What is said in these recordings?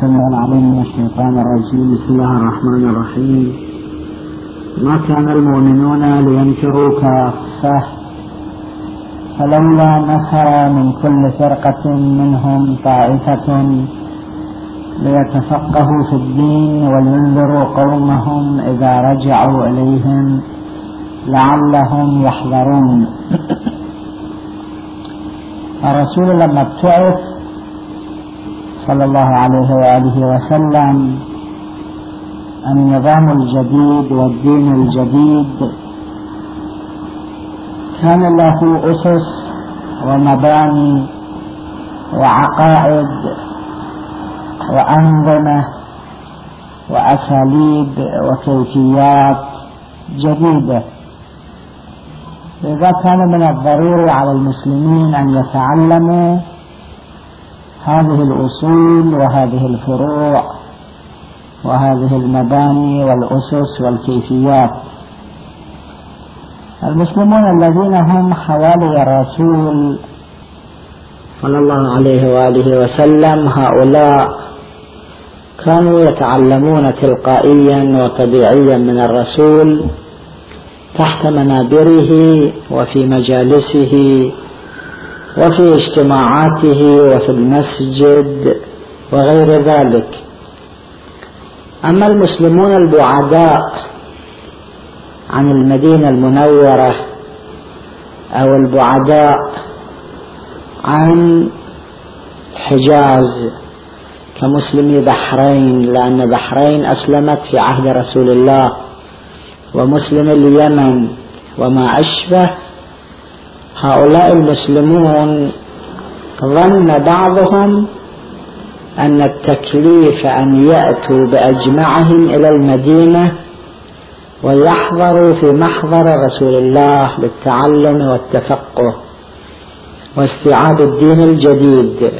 السميع العليم من الشيطان الرجيم. بسم الله الرحمن الرحيم. ما كان المؤمنون لينفروا كافة فلولا نفر من كل فرقة منهم طائفة ليتفقهوا في الدين ولينذروا قومهم إذا رجعوا إليهم لعلهم يحذرون. الرسول لما ابتعث صلى الله عليه وآله وسلم النظام الجديد والدين الجديد. كان له أسس ومباني وعقائد وأنظمة وأساليب وكيفيات جديدة. لذا كان من الضروري على المسلمين أن يتعلموا هذه الأصول وهذه الفروع وهذه المباني والأسس والكيفيات. المسلمون الذين هم حوالي الرسول صلى الله عليه وآله وسلم هؤلاء كانوا يتعلمون تلقائيا وطبيعيا من الرسول تحت منابره وفي مجالسه وفي اجتماعاته وفي المسجد وغير ذلك. أما المسلمون البعداء عن المدينة المنورة أو البعداء عن حجاز كمسلمي بحرين لأن بحرين أسلمت في عهد رسول الله ومسلم اليمن وما أشبه هؤلاء المسلمون ظن بعضهم أن التكليف أن يأتوا بأجمعهم إلى المدينة ويحضروا في محضر رسول الله للتعلم والتفقه واستيعاب الدين الجديد.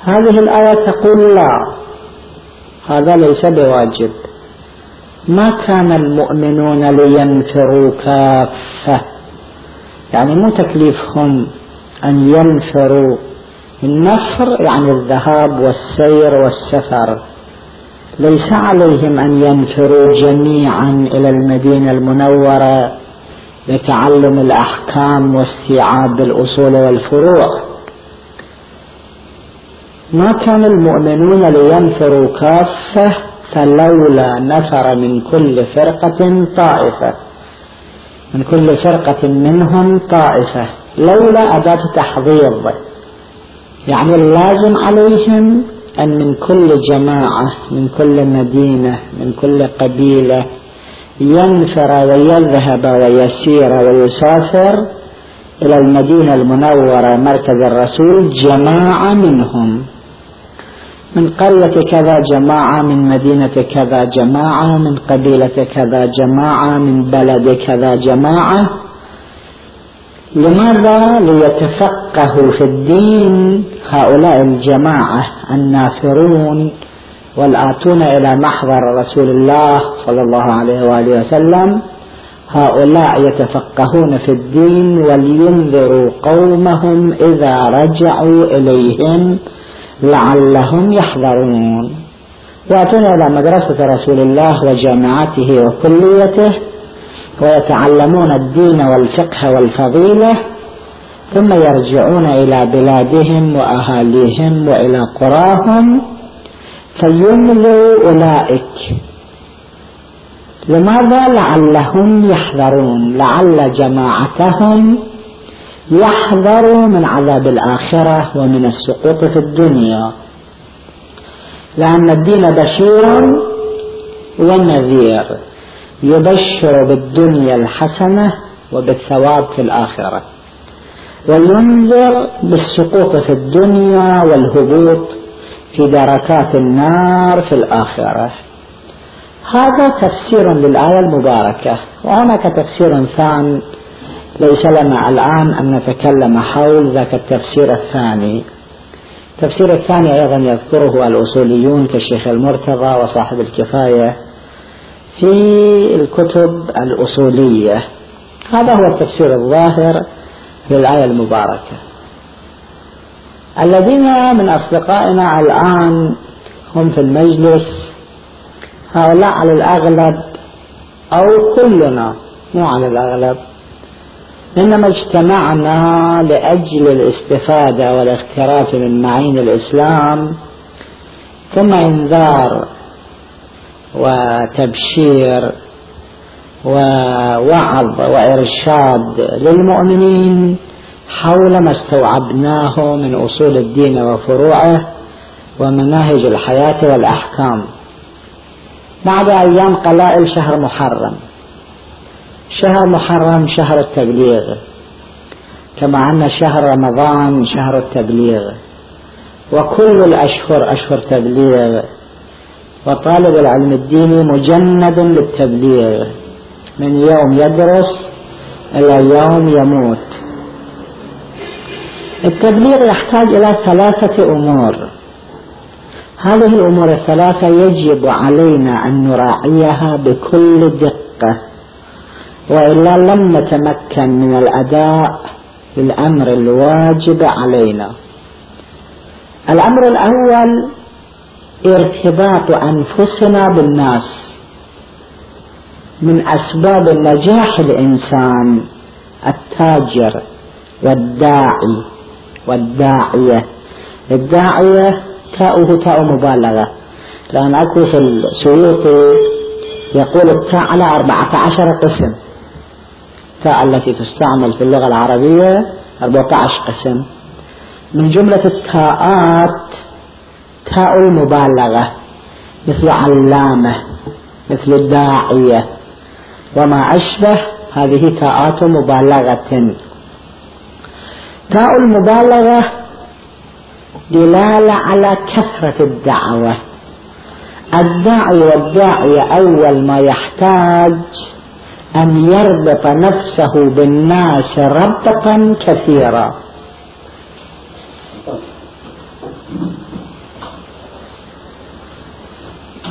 هذه الآية تقول لا هذا ليس بواجب. ما كان المؤمنون لينفروا كافة؟ يعني مو تكليفهم أن ينفروا. النفر يعني الذهاب والسير والسفر. ليس عليهم أن ينفروا جميعا إلى المدينة المنورة لتعلم الأحكام واستيعاب الأصول والفروع. ما كان المؤمنون لينفروا كافة فلولا نفر من كل فرقة طائفة. من كل فرقة منهم طائفة. لولا أداة تحضيض. يعني اللازم عليهم أن من كل جماعة من كل مدينة من كل قبيلة ينفر ويذهب ويسير ويسافر إلى المدينة المنورة مركز الرسول جماعة منهم. من قرية كذا جماعة من مدينة كذا جماعة من قبيلة كذا جماعة من بلد كذا جماعة. لماذا ليتفقهوا في الدين هؤلاء الجماعة النافرون والآتون إلى محضر رسول الله صلى الله عليه وآله وسلم؟ هؤلاء يتفقهون في الدين ولينذروا قومهم إذا رجعوا إليهم لعلهم يحذرون. يأتون إلى مدرسة رسول الله وجامعته وكليته ويتعلمون الدين والفقه والفضيلة ثم يرجعون إلى بلادهم وأهاليهم وإلى قراهم. فيملوا أولئك. لماذا لعلهم يحذرون؟ لعل جماعتهم يحذر من عذاب الآخرة ومن السقوط في الدنيا. لأن الدين بشير ونذير. يبشر بالدنيا الحسنة وبالثواب في الآخرة. وينذر بالسقوط في الدنيا والهبوط في دركات النار في الآخرة. هذا تفسير للآية المباركة. وهناك تفسير ثاني ليس لنا الآن أن نتكلم حول ذاك التفسير الثاني. التفسير الثاني أيضا يذكره الأصوليون كالشيخ المرتضى وصاحب الكفاية في الكتب الأصولية. هذا هو التفسير الظاهر للآية المباركة. الذين من أصدقائنا الآن هم في المجلس هؤلاء على الأغلب أو كلنا مو على الأغلب إنما اجتمعنا لأجل الاستفادة والاغتراف من معين الإسلام ثم إنذار وتبشير ووعظ وإرشاد للمؤمنين حول ما استوعبناه من أصول الدين وفروعه ومناهج الحياة والأحكام. بعد أيام قلائل شهر محرم. شهر محرم شهر التبليغ. كما أن شهر رمضان شهر التبليغ. وكل الأشهر أشهر تبليغ. وطالب العلم الديني مجند للتبليغ. من يوم يدرس إلى يوم يموت. التبليغ يحتاج إلى ثلاثة أمور. هذه الأمور الثلاثة يجب علينا أن نراعيها بكل دقة. وإلا لم نتمكن من الأداء للأمر الواجب علينا. الأمر الأول ارتباط أنفسنا بالناس. من أسباب نجاح الإنسان التاجر والداعي والداعية. الداعية تاؤه تاء مبالغة. لأن أكو في السيوطي يقول التاء على أربعة عشر قسم. التاء التي تستعمل في اللغة العربية أربعة عشر قسم. من جملة التاءات تاء المبالغة مثل علامة مثل الداعية. وما أشبه هذه تاءات مبالغة. تاء المبالغة دلالة على كثرة الدعوة. الداعي والداعية أول ما يحتاج أن يربط نفسه بالناس ربطا كثيرا.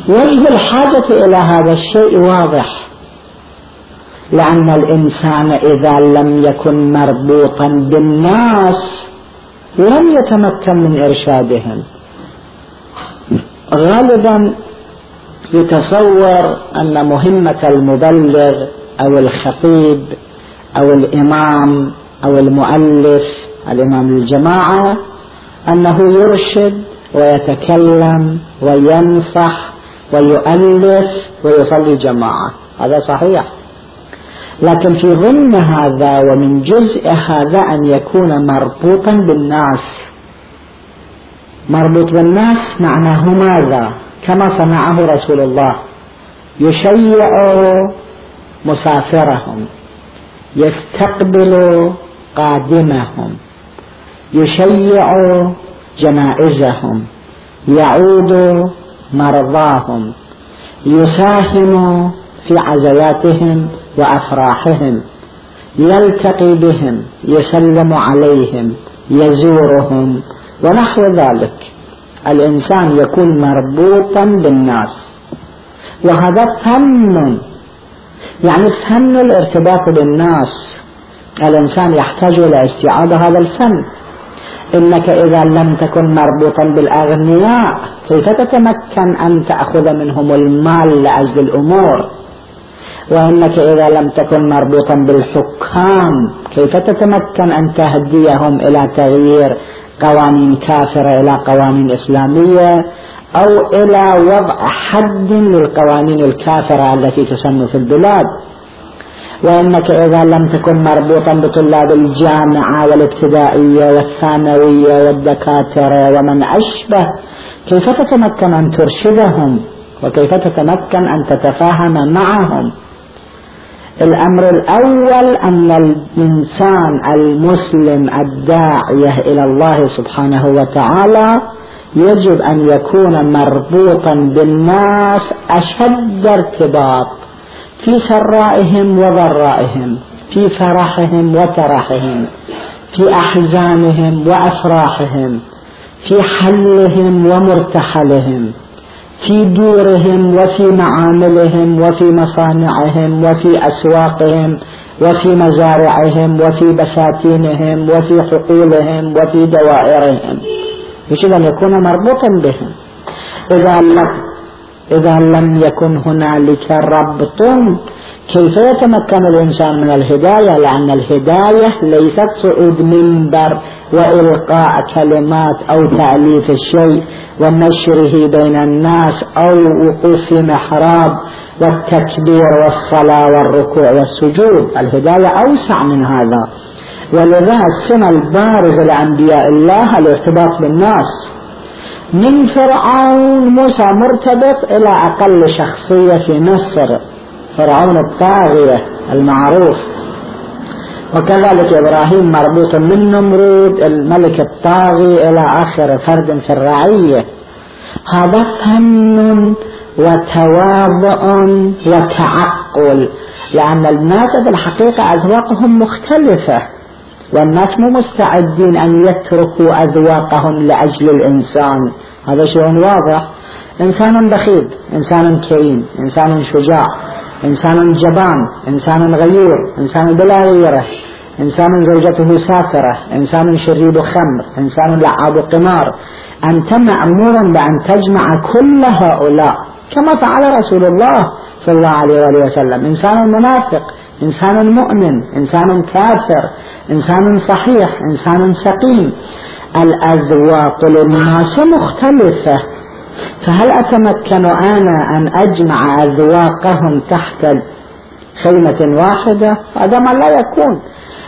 وجه الحاجة إلى هذا الشيء واضح لأن الإنسان إذا لم يكن مربوطا بالناس لم يتمكن من إرشادهم. غالبا يتصور أن مهمة المبلغ أو الخطيب أو الإمام أو المؤلف الإمام الجماعة أنه يرشد ويتكلم وينصح ويؤلف ويصلي جماعة. هذا صحيح. لكن في ضمن هذا ومن جزء هذا أن يكون مربوطا بالناس. مربوط بالناس معناه ماذا؟ كما صنعه رسول الله. يشيع مسافرهم يستقبل قادمهم يشيع جنائزهم يعود مرضاهم يساهم في عزلاتهم وأفراحهم يلتقي بهم يسلم عليهم يزورهم ونحو ذلك. الإنسان يكون مربوطا بالناس. وهذا فن يعني فن الارتباط بالناس. الإنسان يحتاج إلى استيعاب هذا الفن. إنك إذا لم تكن مربوطا بالأغنياء كيف تتمكن أن تأخذ منهم المال لأجل الأمور؟ وإنك إذا لم تكن مربوطا بالحكام كيف تتمكن أن تهديهم إلى تغيير قوانين كافرة إلى قوانين إسلامية؟ أو إلى وضع حد للقوانين الكافرة التي تسن في البلاد. وأنك إذا لم تكن مربوطا بطلاب الجامعة والابتدائية والثانوية والدكاترة ومن أشبه كيف تتمكن أن ترشدهم؟ وكيف تتمكن أن تتفاهم معهم؟ الأمر الأول أن الإنسان المسلم الداعية إلى الله سبحانه وتعالى يجب أن يكون مربوطا بالناس أشد ارتباط في سرائهم وضرائهم في فرحهم وترحهم في أحزانهم وأفراحهم في حلهم ومرتحلهم في دورهم وفي معاملهم وفي مصانعهم وفي أسواقهم وفي مزارعهم وفي بساتينهم وفي حقولهم وفي دوائرهم. يجب أن يكون مربوطا بهم إذا لم إذا لم يكن هنالك ربط كيف يتمكن الإنسان من الهداية؟ لأن الهداية ليست صعود منبر وإلقاء كلمات أو تأليف الشيء ونشره بين الناس أو وقوف في محراب والتكبير والصلاة والركوع والسجود. الهداية أوسع من هذا. ولذا السنة البارزة لأنبياء الله الارتباط بالناس. من فرعون موسى مرتبط إلى أقل شخصية في مصر فرعون الطاغية المعروف. وكذلك إبراهيم مربوط من نمرود الملك الطاغي إلى آخر فرد في الرعية. هذا فن وتواضع وتعقل لأن الناس في الحقيقة أذواقهم مختلفة. والناس مو مستعدين أن يتركوا أذواقهم لأجل الإنسان. هذا شيء واضح. إنسان بخيل إنسان كريم إنسان شجاع إنسان جبان إنسان غيور إنسان بلا غيرة إنسان زوجته سافرة إنسان شريب خمر إنسان لعاب قمار. أنت مأمور بأن تجمع كل هؤلاء. كما فعل رسول الله صلى الله عليه وآله وسلم. إنسان منافق إنسان مؤمن إنسان كافر إنسان صحيح إنسان سقيم. الأذواق للناس مختلفة. فهل أتمكن أنا أن أجمع أذواقهم تحت خيمة واحدة؟ هذا ما لا يكون.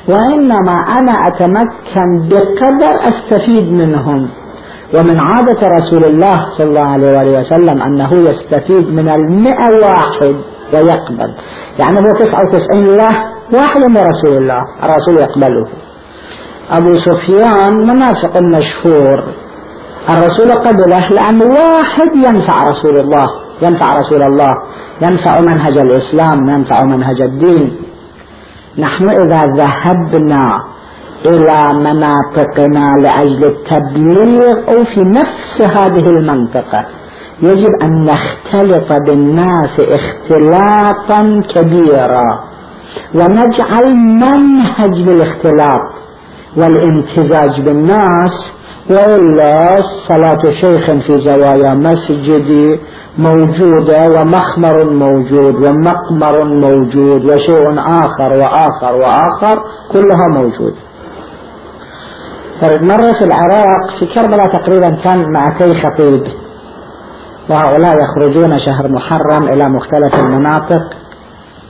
وإنما أنا أتمكن بقدر أستفيد منهم. ومن عادة رسول الله صلى الله عليه وآله وسلم أنه يستفيد من المئة واحد ويقبل. يعني هو تسعة وتسعين له واحد من رسول الله. الرسول يقبله. أبو سفيان منافق مشهور. الرسول قبله لأن واحد ينفع رسول الله ينفع رسول الله ينفع منهج الإسلام ينفع منهج الدين. نحن إذا ذهبنا إلى مناطقنا لأجل التبليغ أو في نفس هذه المنطقة. يجب أن نختلط بالناس اختلاطا كبيرا ونجعل منهج للاختلاط والامتزاج بالناس. وإلا صلاة شيخ في زوايا مسجدي موجودة ومخمر موجود ومقمر موجود وشيء آخر وآخر وآخر كلها موجود. مرة في العراق في كربلاء تقريبا كان معتي خطيب؟ وهؤلاء يخرجون شهر محرم إلى مختلف المناطق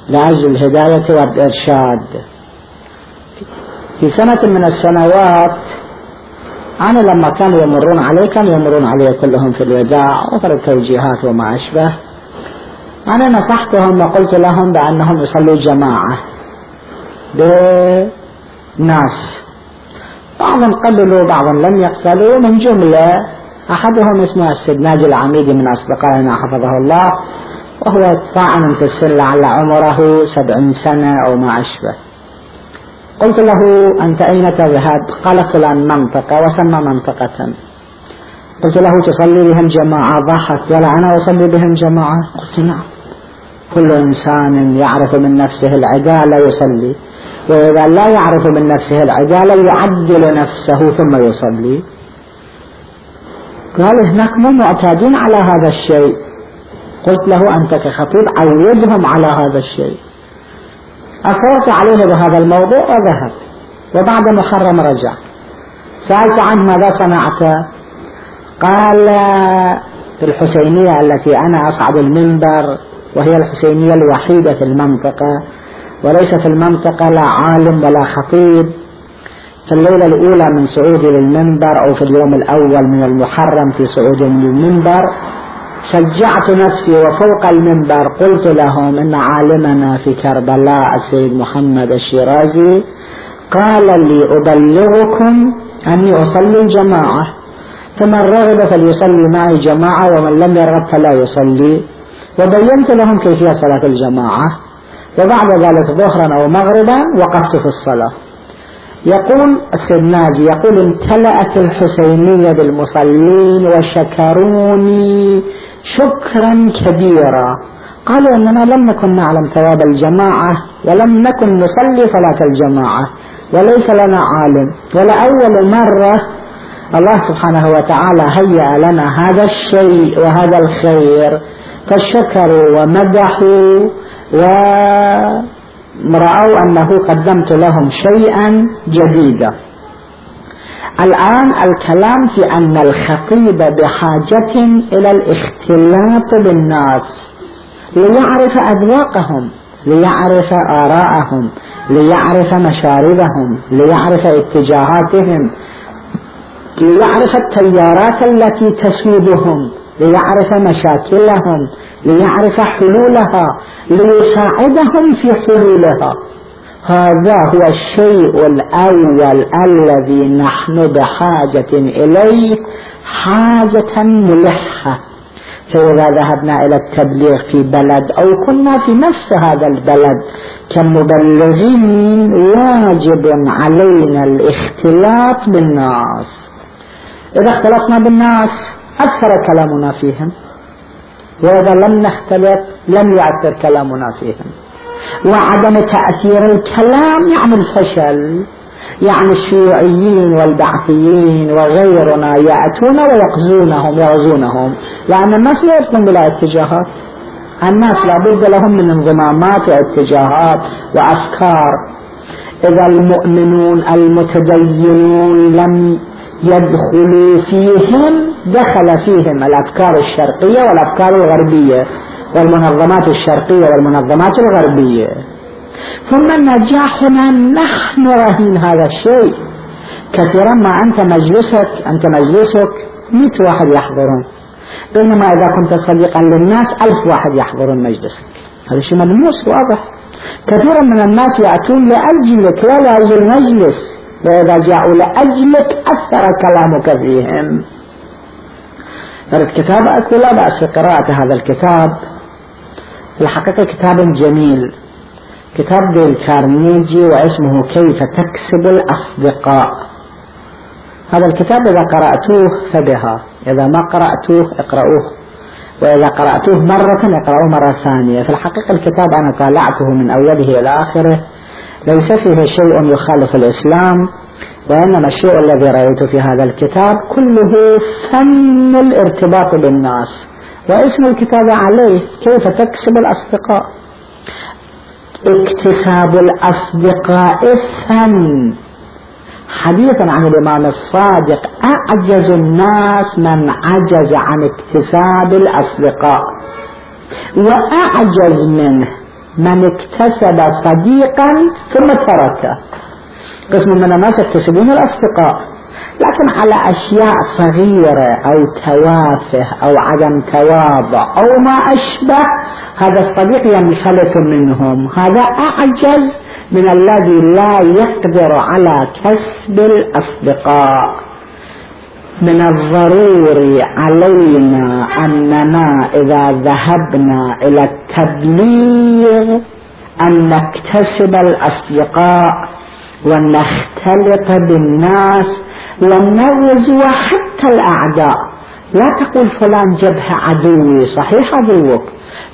لأجل الهداية والإرشاد. في سنة من السنوات أنا لما كانوا يمرون علي كانوا يمرون علي كلهم في الوداع وفي التوجيهات وما أشبه. أنا نصحتهم وقلت لهم بأنهم يصلوا جماعة بناس. بعضهم قبلوا بعضهم لم يقبلوا. من جملة أحدهم اسمه السيد ناجي العميدي من أصدقائنا حفظه الله وهو طاعن في السن لعل عمره سبعين سنة أو ما أشبه. قلت له أنت أين تذهب؟ قال فلان منطقة وسمى منطقة. قلت له تصلي بهم جماعة؟ ضحك. قال أنا أصلي بهم جماعة؟ قلت نعم. كل إنسان يعرف من نفسه العدالة يصلي. وإذا لا يعرف من نفسه العدالة يعدل نفسه ثم يصلي. قال هناك مو معتادين على هذا الشيء. قلت له أنت كخطيب عودهم على هذا الشيء. أثرت عليه بهذا الموضوع وذهب. وبعد محرم رجع. سألت عنه ماذا صنعت؟ قال في الحسينية التي أنا أصعد المنبر وهي الحسينية الوحيدة في المنطقة. وليس في المنطقة لا عالم ولا خطيب. في الليلة الأولى من صعودي للمنبر أو في اليوم الأول من المحرم في صعودي للمنبر شجعت نفسي وفوق المنبر قلت لهم إن عالمنا في كربلاء السيد محمد الشيرازي. قال لي أبلغكم أني أصلي الجماعة. فمن رغب فليصلي معي جماعة ومن لم يرغب فلا يصلي. وبينت لهم كيفية صلاة الجماعة. وبعد ذلك ظهرا أو مغربا وقفت في الصلاة. يقول السيد ناجي يقول امتلأت الحسينية بالمصلين وشكروني شكرا كبيرا. قالوا أننا لم نكن نعلم ثواب الجماعة ولم نكن نصلي صلاة الجماعة وليس لنا عالم. ولأول مرة الله سبحانه وتعالى هيأ لنا هذا الشيء وهذا الخير. فشكروا ومدحوا ورأوا أنه قدمت لهم شيئا جديدا. الآن الكلام في أن الخطيب بحاجة إلى الاختلاط بالناس ليعرف أذواقهم ليعرف آراءهم ليعرف مشاربهم ليعرف اتجاهاتهم ليعرف التيارات التي تسودهم ليعرف مشاكلهم ليعرف حلولها ليساعدهم في حلولها. هذا هو الشيء الأول الذي نحن بحاجة إليه حاجة ملحة. فإذا ذهبنا إلى التبليغ في بلد أو كنا في نفس هذا البلد كمبلغين واجب علينا الاختلاط بالناس. إذا اختلطنا بالناس أثر كلامنا فيهم. وإذا لم نختلط لم يأثر كلامنا فيهم. وعدم تأثير الكلام يعني الفشل يعني الشيوعيين والبعثيين وغيرنا يأتون ويقزونهم يغزونهم. لأن الناس لا يبقون بلا اتجاهات. الناس لابد لهم من انضمامات واتجاهات وأفكار. إذا المؤمنون المتدينون لم يدخلوا فيهم دخل فيهم الأفكار الشرقية والأفكار الغربية والمنظمات الشرقية والمنظمات الغربية. ثم نجاحنا نحن رهين هذا الشيء. كثيرا ما أنت مجلسك أنت مجلسك مئة واحد يحضرون. بينما إذا كنت صديقا للناس ألف واحد يحضرون مجلسك. هذا شيء ملموس واضح. كثيرا من الناس يأتون لأجلك لا لأجل المجلس وإذا جاءوا لأجلك أثر كلامك فيهم. كتاب أقول لا بأس قراءة هذا الكتاب. الحقيقة كتاب جميل. كتاب للكارنيجي واسمه كيف تكسب الأصدقاء. هذا الكتاب إذا قرأتوه فبها. إذا ما قرأتوه اقرأوه وإذا قرأتوه مرة اقرأوه مرة ثانية. في الحقيقة الكتاب أنا طالعته من أوله إلى آخره. ليس فيه شيء يخالف الإسلام. وإنما الشيء الذي رأيته في هذا الكتاب كله فن الارتباط بالناس واسم الكتاب عليه كيف تكسب الأصدقاء؟ اكتساب الأصدقاء فن. حديثا عن الإمام الصادق أعجز الناس من عجز عن اكتساب الأصدقاء. وأعجز منه من اكتسب صديقا ثم تركه. قسم من الناس يكتسبون الأصدقاء. لكن على أشياء صغيرة أو توافه أو عدم تواضع أو ما أشبه هذا الصديق ينفلت منهم. هذا أعجز من الذي لا يقدر على كسب الأصدقاء. من الضروري علينا أننا إذا ذهبنا إلى التبليغ أن نكتسب الأصدقاء. ونختلط بالناس ونغزو حتى الأعداء. لا تقول فلان جبهة عدوي صحيح عدوك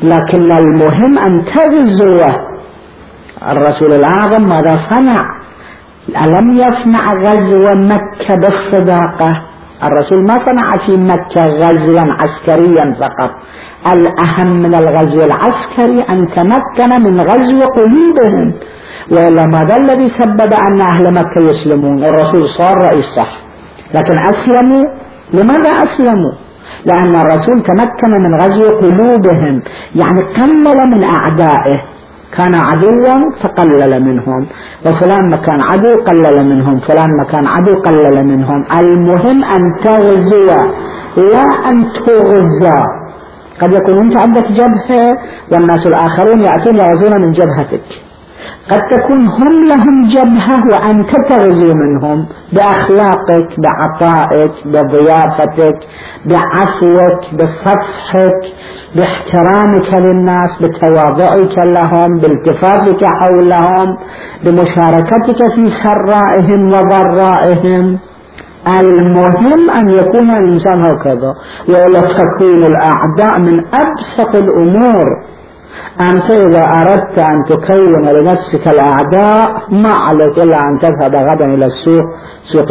لكن المهم أن تغزوه. الرسول الأعظم ماذا صنع؟ ألم يصنع غزو مكة بالصداقة؟ الرسول ما صنع في مكة غزوا عسكريا فقط. الأهم من الغزو العسكري أن تمكن من غزو قلوبهم. وإلا ماذا الذي سبب أن أهل مكة يسلمون؟ الرسول صار رئيس صح لكن أسلموا؟ لماذا أسلموا؟ لأن الرسول تمكن من غزو قلوبهم. يعني قلل من أعدائه. كان عدوا فقلل منهم. وفلان مكان عدو قلل منهم. فلان مكان عدو قلل منهم. المهم أن تغزو لا أن تغزى. قد يكون أنت عندك جبهة والناس الآخرون يأتون يغزون من جبهتك. قد تكون هم لهم جبهة وأنت تغزو منهم بأخلاقك بعطائك بضيافتك بعفوك بصفحك باحترامك للناس بتواضعك لهم بالتفاتك حولهم بمشاركتك في سرائهم وضرائهم. المهم أن يكون الإنسان هكذا ولا تكون الأعداء من أبسط الأمور. أنت إذا أردت أن تكون لنفسك الأعداء ما عليك إلا أن تذهب غدا إلى السوق سوق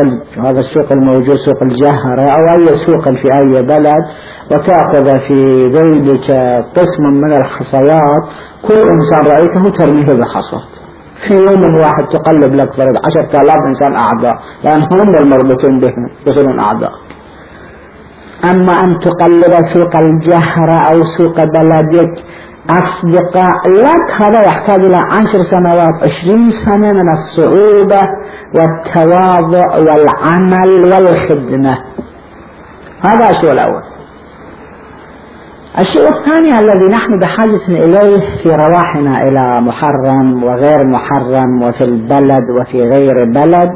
هذا السوق الموجود سوق الجهرة أو أي سوق في أي بلد وتأخذ في ذيلك قسم من الحصيات. كل إنسان رأيته ترميه بحصى في يوم واحد تقلب لك فرد عشرة آلاف إنسان أعداء لأن هم المربوطين بهم يصيرون أعداء. أما أن تقلب سوق الجهرة أو سوق بلدك أصدقاء لك هذا يحتاج إلى عشر سنوات عشرين سنة من الصعوبة والتواضع والعمل والخدمة. هذا الشيء الأول. الشيء الثاني الذي نحن بحاجة إليه في رواحنا إلى محرم وغير محرم وفي البلد وفي غير بلد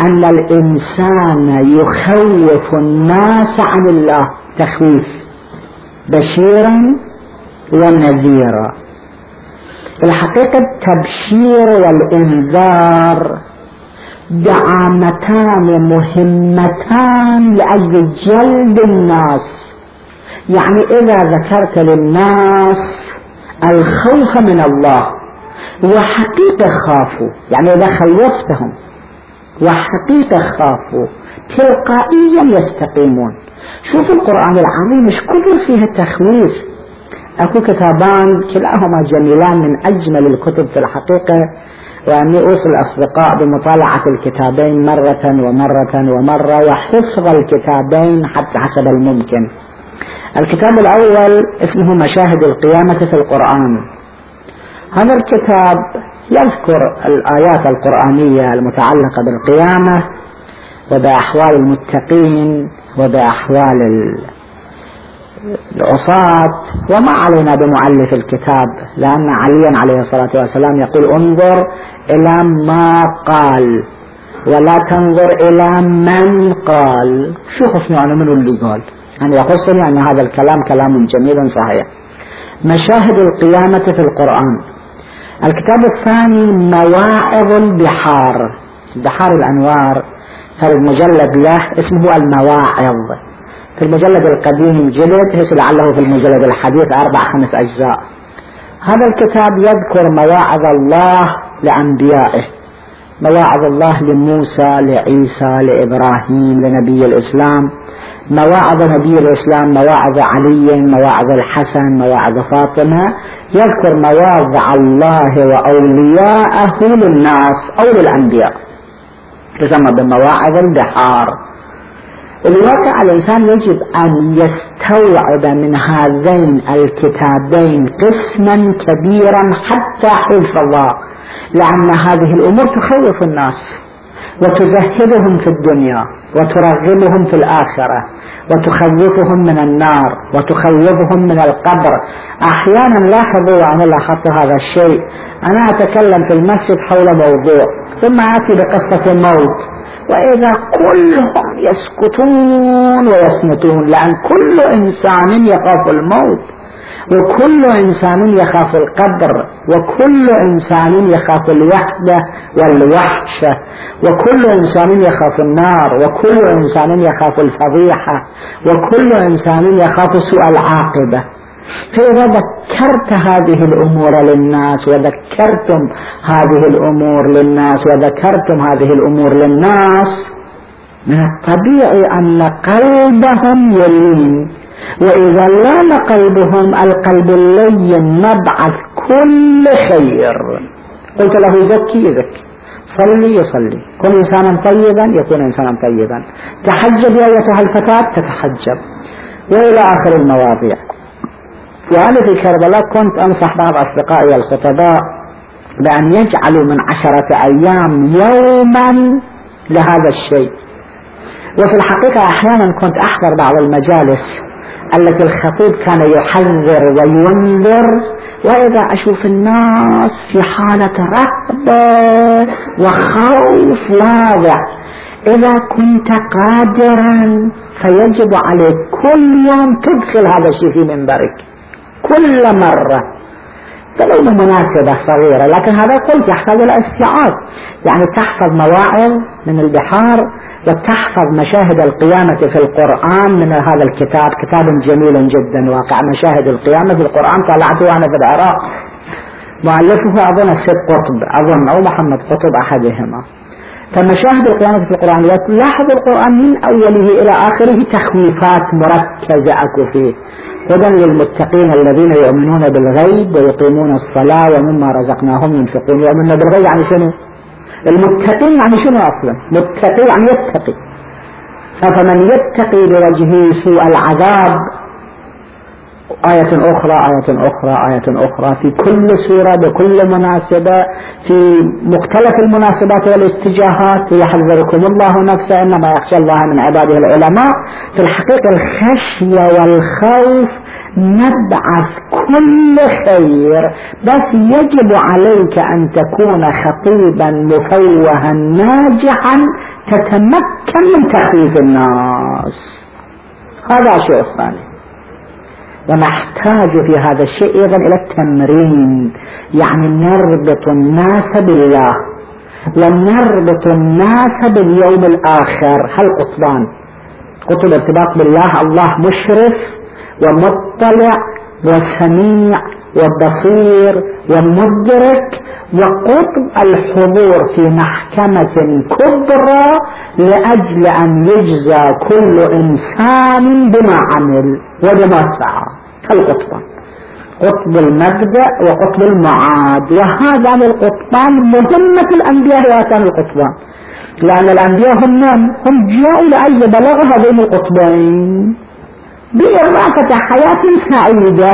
أن الإنسان يخوف الناس عن الله تخويف. بشيرا ونذيرا. الحقيقة التبشير والإنذار دعامتان مهمتان لأجل جلب الناس. يعني إذا ذكرت للناس الخوف من الله وحقيقة خافوا يعني إذا خوفتهم وحقيقة خافوا تلقائيا يستقيمون. شوف القرآن العظيم مش كثر فيها تخويف. أكو كتابان كلاهما جميلان من أجمل الكتب في الحقيقة وأني أوصي الأصدقاء بمطالعة الكتابين مرة ومرة ومرة وحفظ الكتابين حتى حسب الممكن. الكتاب الأول اسمه مشاهد القيامة في القرآن. هذا الكتاب يذكر الآيات القرآنية المتعلقة بالقيامة وبأحوال المتقين وبأحوال العصاة. وما علينا بمؤلف الكتاب لأن عليا عليه الصلاة والسلام يقول انظر إلى ما قال ولا تنظر إلى من قال. شو خصني أنا من اللي قال؟ أنا يخصني أن هذا الكلام كلام جميل صحيح. مشاهد القيامة في القرآن. الكتاب الثاني مواعظ البحار. بحار الأنوار هذا المجلد له اسمه المواعظ. في المجلد القديم جلد هيك لعله في المجلد الحديث أربع خمس أجزاء. هذا الكتاب يذكر مواعظ الله لأنبيائه مواعظ الله لموسى لعيسى لإبراهيم لنبي الإسلام مواعظ نبي الإسلام مواعظ علي مواعظ الحسن مواعظ فاطمة يذكر مواضع الله وأولياءه للناس أو للأنبياء. تسمى بمواعظ البحار. الواقع الإنسان يجب أن يستوعب من هذين الكتابين قسما كبيرا حتى حفظ الله لأن هذه الأمور تخوف الناس. وتزهدهم في الدنيا وترغبهم في الآخرة وتخوفهم من النار وتخوفهم من القبر. أحيانا لاحظوا وأنا لاحظت هذا الشيء. أنا أتكلم في المسجد حول موضوع ثم آتي بقصة الموت. وإذا كلهم يسكتون ويصمتون لأن كل إنسان يخاف الموت. وكل إنسان يخاف القبر وكل إنسان يخاف الوحدة والوحشة وكل إنسان يخاف النار وكل إنسان يخاف الفضيحة وكل إنسان يخاف سوء العاقبة. فإذا ذكرت هذه الأمور للناس وذكرتم هذه الأمور للناس وذكرتم هذه الأمور للناس. من الطبيعي أن قلبهم يلين. وإذا لأن قلبهم القلب اللين مبعث كل خير. قلت له زكي يزكي. صلي يصلي. كن إنسانا طيبا يكون إنسانا طيبا. تحجب يا أيتها الفتاة تتحجب. وإلى آخر المواضيع. وأنا في كربلاء كنت أنصح بعض أصدقائي الخطباء بأن يجعلوا من عشرة أيام يوما لهذا الشيء. وفي الحقيقة أحيانا كنت أحضر بعض المجالس التي الخطيب كان يحذر وينذر وإذا أشوف الناس في حالة رهبة وخوف واضح. إذا كنت قادرا فيجب عليك كل يوم تدخل هذا الشيء في منبرك. كل مرة. ولو مناسبة صغيرة لكن هذا قلت يحتاج إلى استيعاب. يعني تحفظ مواعظ من البحار وتحفظ مشاهد القيامة في القرآن من هذا الكتاب. كتاب جميل جدا واقع. مشاهد القيامة في القرآن طلعته أنا في العراق. مؤلفه أظن السيد قطب أظن أو محمد قطب أحدهما. فمشاهد القيامة في القرآن لاحظ القرآن من أوله إلى آخره تخويفات مركزة أكو فيه. هدى للمتقين الذين يؤمنون بالغيب ويقيمون الصلاة ومما رزقناهم ينفقون. يؤمنون بالغيب يعني شنو؟ المتقين يعني شنو أصلا؟ متقي يعني يتقي. فمن يتقي بوجهه سوء العذاب آية أخرى آية أخرى آية أخرى في كل سورة بكل مناسبة في مختلف المناسبات والاتجاهات. يحذركم الله نفسه إنما يخشى الله من عباده العلماء. في الحقيقة الخشية والخوف نبعث كل خير بس يجب عليك أن تكون خطيبا مفوها ناجحا تتمكن من تخويف الناس. هذا شيء ثاني ونحتاج في هذا الشيء أيضا إلى التمرين. يعني نربط الناس بالله. ونربط الناس باليوم الآخر. هل قطبان قطب الارتباط بالله. الله مشرف ومطلع وسميع وبصير ومدرك. وقطب الحضور في محكمة كبرى لأجل أن يجزى كل إنسان بما عمل وبما سعى. كالقطبان قطب المبدأ وقطب المعاد. وهذان القطبان مهمة الأنبياء وآتان القطبان لأن الأنبياء هم من؟ هم جاءوا لأي بلغ هذين القطبين. بإضافة حياة سعيدة.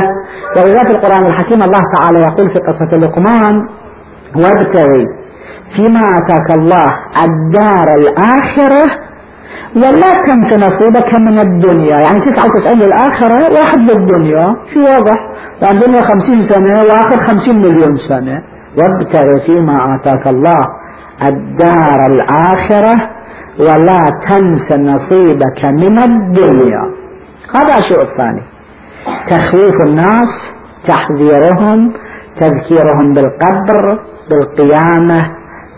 ولذلك القرآن الحكيم الله تعالى يقول في قصة لقمان وابتغي فيما آتاك الله الدار الآخرة ولا تنس نصيبك من الدنيا. يعني 99 للآخرة واحد للدنيا في واضح؟ لأن الدنيا 50 سنة وآخر 50 مليون سنة. وابتغي فيما آتاك الله. الدار الآخرة ولا تنس نصيبك من الدنيا. هذا الشيء الثاني. تخويف الناس تحذيرهم تذكيرهم بالقبر بالقيامة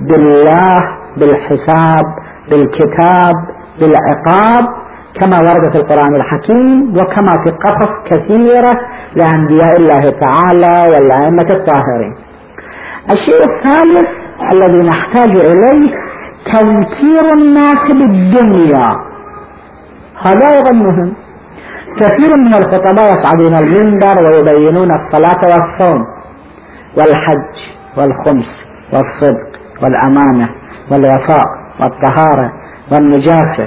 بالله بالحساب بالكتاب. بالعقاب كما ورد في القرآن الحكيم وكما في قصص كثيرة لأنبياء الله تعالى والأئمة الطاهرين. الشيء الثالث الذي نحتاج إليه تذكير الناس بالدنيا. هذا أيضا مهم كثير من الخطباء يصعدون المنبر ويبينون الصلاة والصوم والحج والخمس والصدق والأمانة والوفاء والطهارة والنجاسة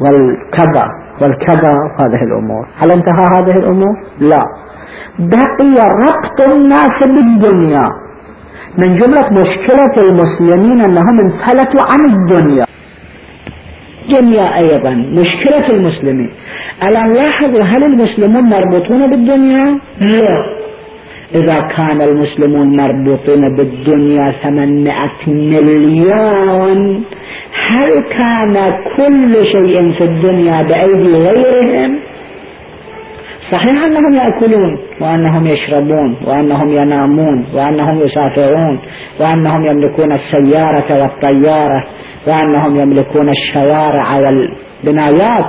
والكذا والكذا هذه الأمور. هل انتهى هذه الأمور؟ لا. بقي ربط الناس بالدنيا. من جملة مشكلة المسلمين أنهم انفلتوا عن الدنيا. الدنيا أيضا مشكلة المسلمين. الآن لاحظوا هل المسلمون مربوطون بالدنيا؟ لا. إذا كان المسلمون مربوطين بالدنيا ثمانمائة مليون هل كان كل شيء في الدنيا بأيدي غيرهم؟ صحيح أنهم يأكلون وأنهم يشربون وأنهم ينامون وأنهم يسافرون وأنهم يملكون السيارة والطيارة وأنهم يملكون الشوارع والبنايات.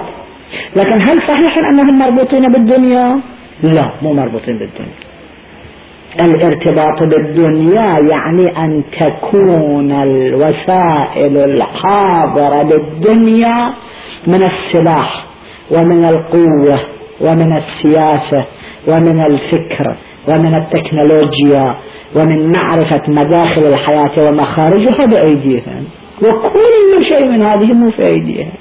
لكن هل صحيح أنهم مربوطين بالدنيا؟ لا مو مربوطين بالدنيا. الارتباط بالدنيا يعني أن تكون الوسائل الحاضرة بالدنيا من السلاح ومن القوة ومن السياسة ومن الفكر ومن التكنولوجيا ومن معرفة مداخل الحياة ومخارجها بأيديهم. وكل شيء من هذه مو في أيديها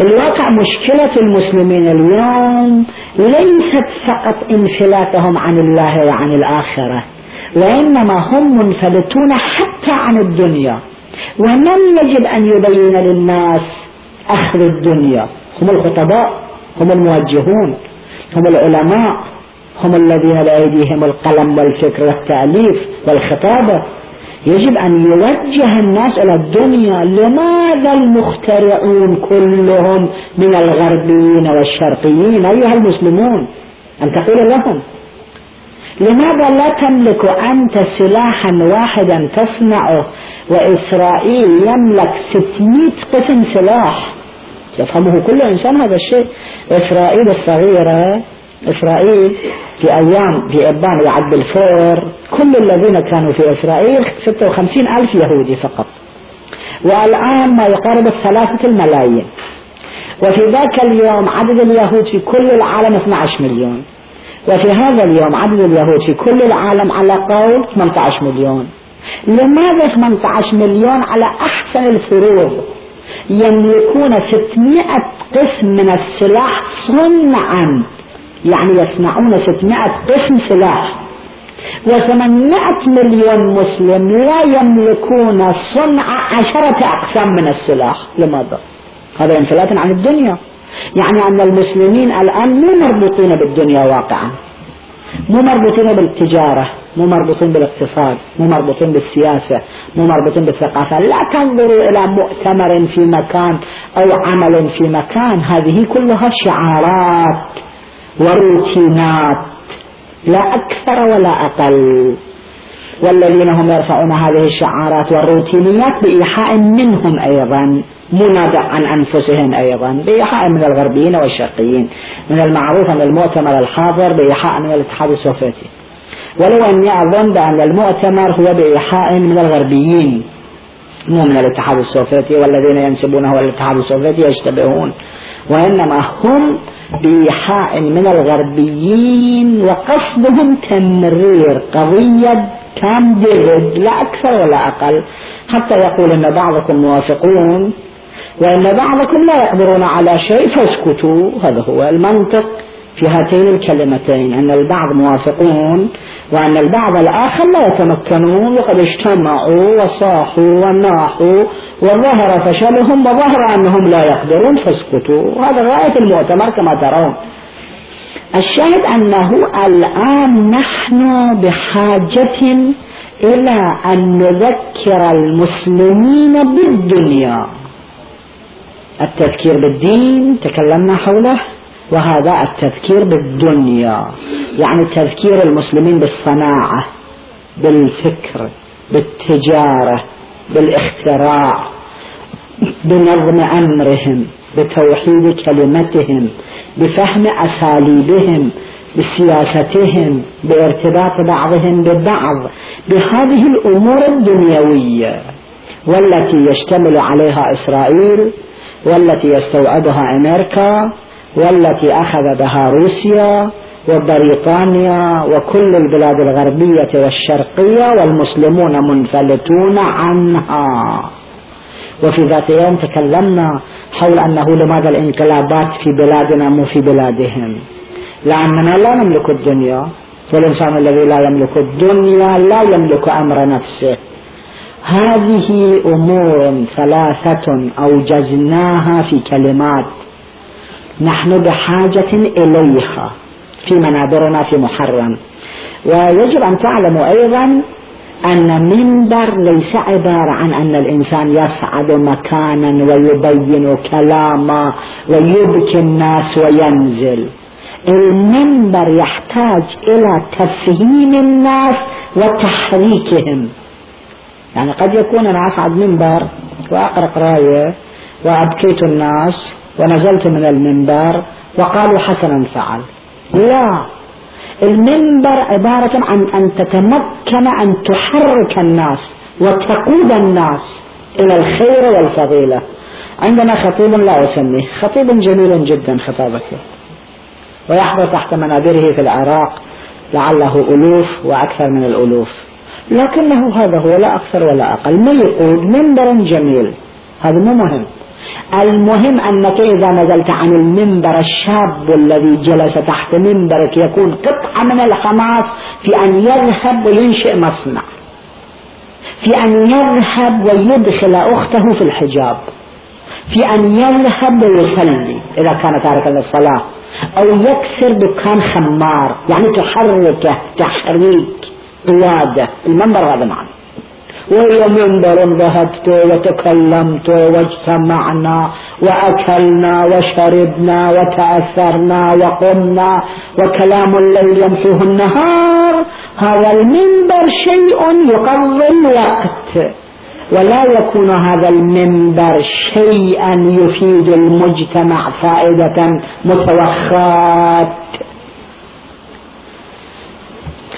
الواقع مشكلة المسلمين اليوم ليست فقط انفلاتهم عن الله وعن الآخرة وإنما هم منفلتون حتى عن الدنيا. ومن يجب أن يبين للناس أخذ الدنيا؟ هم الخطباء هم الموجهون هم العلماء هم الذين بأيديهم القلم والفكر والتأليف والخطابة. يجب أن يوجه الناس إلى الدنيا. لماذا المخترعون كلهم من الغربيين والشرقيين؟ أيها المسلمون أن تقول لهم لماذا لا تملك أنت سلاحا واحدا تصنعه؟ وإسرائيل يملك 600 قسم سلاح. يفهمه كل إنسان هذا الشيء. إسرائيل الصغيرة إسرائيل في أيام في إبان وعد بالفور كل الذين كانوا في إسرائيل 56 ألف يهودي فقط. والآن ما يقارب الثلاثة الملايين. وفي ذاك اليوم عدد اليهود في كل العالم 12 مليون. وفي هذا اليوم عدد اليهود في كل العالم على قول 18 مليون. لماذا 18 مليون على أحسن الفروض؟ يملكون 600 قسم من السلاح صنعا. يعني يصنعون 600 قسم سلاح. و800 مليون مسلم لا يملكون صنع عشرة أقسام من السلاح. لماذا؟ هذا انفلات عن الدنيا. يعني أن المسلمين الآن مو مربوطين بالدنيا واقعا. مو مربوطين بالتجارة مو مربوطين بالاقتصاد مو مربوطين بالسياسة مو مربوطين بالثقافة. لا تنظروا إلى مؤتمر في مكان أو عمل في مكان. هذه كلها شعارات. وروتينات لا أكثر ولا أقل. والذين هم يرفعون هذه الشعارات والروتينيات بإيحاء منهم أيضا منادى عن أنفسهم أيضا بإيحاء من الغربيين والشرقيين من المعروف أن المؤتمر الحاضر بإيحاء من الاتحاد السوفيتي. ولو أني أظن بأن المؤتمر هو بإيحاء من الغربيين مو من الاتحاد السوفيتي والذين ينسبونه إلى الاتحاد السوفيتي يشتبهون. وإنما هم بإيحاء من الغربيين وقصدهم تمرير قضية كام ديفيد لا أكثر ولا أقل. حتى يقول أن بعضكم موافقون وأن بعضكم لا يقدرون على شيء فاسكتوا. هذا هو المنطق في هاتين الكلمتين أن البعض موافقون. وأن البعض الآخر لا يتمكنون وقد اجتمعوا وصاحوا وناحوا وظهر فشلهم وظهر أنهم لا يقدرون فاسكتوا. هذا غاية المؤتمر كما ترون. الشاهد أنه الآن نحن بحاجة إلى أن نذكر المسلمين بالدنيا. التذكير بالدين تكلمنا حوله. وهذا التذكير بالدنيا يعني تذكير المسلمين بالصناعة بالفكر بالتجارة بالاختراع بنظم أمرهم بتوحيد كلمتهم بفهم أساليبهم بسياستهم بارتباط بعضهم ببعض. بهذه الأمور الدنيوية والتي يشتمل عليها إسرائيل والتي يستوعبها أمريكا والتي أخذ بها روسيا وبريطانيا وكل البلاد الغربية والشرقية والمسلمون منفلتون عنها. وفي ذات يوم تكلمنا حول أنه لماذا الانقلابات في بلادنا مو في بلادهم. لأننا لا نملك الدنيا والإنسان الذي لا يملك الدنيا لا يملك أمر نفسه. هذه أمور ثلاثة أوجزناها في كلمات نحن بحاجة إليها في منابرنا في محرم. ويجب أن تعلموا أيضا أن منبر ليس عبارة عن أن الإنسان يصعد مكانا ويبين كلاما ويبكي الناس وينزل. المنبر يحتاج إلى تفهيم الناس وتحريكهم. يعني قد يكون أنا أصعد منبر وأقرأ قراية وأبكيت الناس ونزلت من المنبر وقالوا حسنا فعل. لا. المنبر عبارة عن أن تتمكن أن تحرك الناس وتقود الناس إلى الخير والفضيلة. عندنا خطيب لا أسميه. خطيب جميل جدا خطابك ويحضر تحت منابره في العراق لعله ألوف وأكثر من الألوف. لكنه هذا هو لا أكثر ولا أقل. ما يقود منبر جميل. هذا مو مهم. المهم أنك إذا نزلت عن المنبر الشاب الذي جلس تحت منبرك يكون قطعة من الحماس في أن يذهب وينشئ مصنع. في أن يذهب ويدخل أخته في الحجاب. في أن يذهب ويصلي إذا كان تاركا للصلاة. أو يكسر دكان خمار يعني تحركه تحريك قيادة. المنبر هذا معنى وإلى منبر ذهبت وتكلمت واجتمعنا وأكلنا وشربنا وتأثرنا وقمنا وكلام الليل يمحوه النهار. هذا المنبر شيء يقضي الوقت. ولا يكون هذا المنبر شيئا يفيد المجتمع فائدة متوخات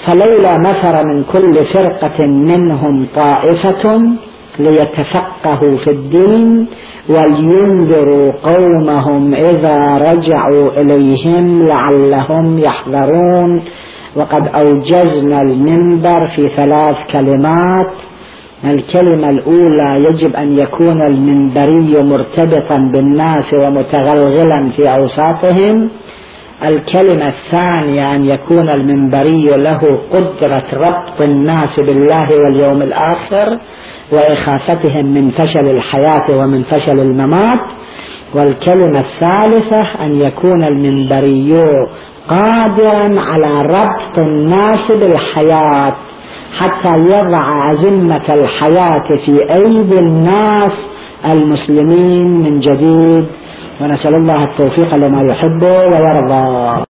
فلولا نفر من كل فرقة منهم طائفة ليتفقهوا في الدين ولينذروا قومهم إذا رجعوا إليهم لعلهم يحذرون. وقد أوجزنا المنبر في ثلاث كلمات. الكلمة الأولى يجب أن يكون المنبري مرتبطا بالناس ومتغلغلا في أوساطهم. الكلمة الثانية أن يكون المنبري له قدرة ربط الناس بالله واليوم الآخر وإخافتهم من فشل الحياة ومن فشل الممات. والكلمة الثالثة أن يكون المنبري قادرا على ربط الناس بالحياة حتى يضع أزمة الحياة في أيدي الناس المسلمين من جديد ونسأل الله التوفيق لما يحب ويرضى.